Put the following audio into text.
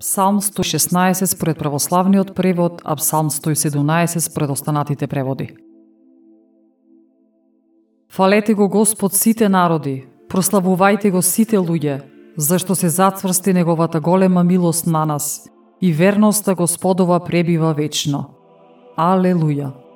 Псалм 116 според православниот превод, а Псалм 117 според останатите преводи. Фалете го Господ сите народи, прославувајте го сите луѓе, зашто се зацврсти неговата голема милост на нас и верноста Господова пребива вечно. Алелуја!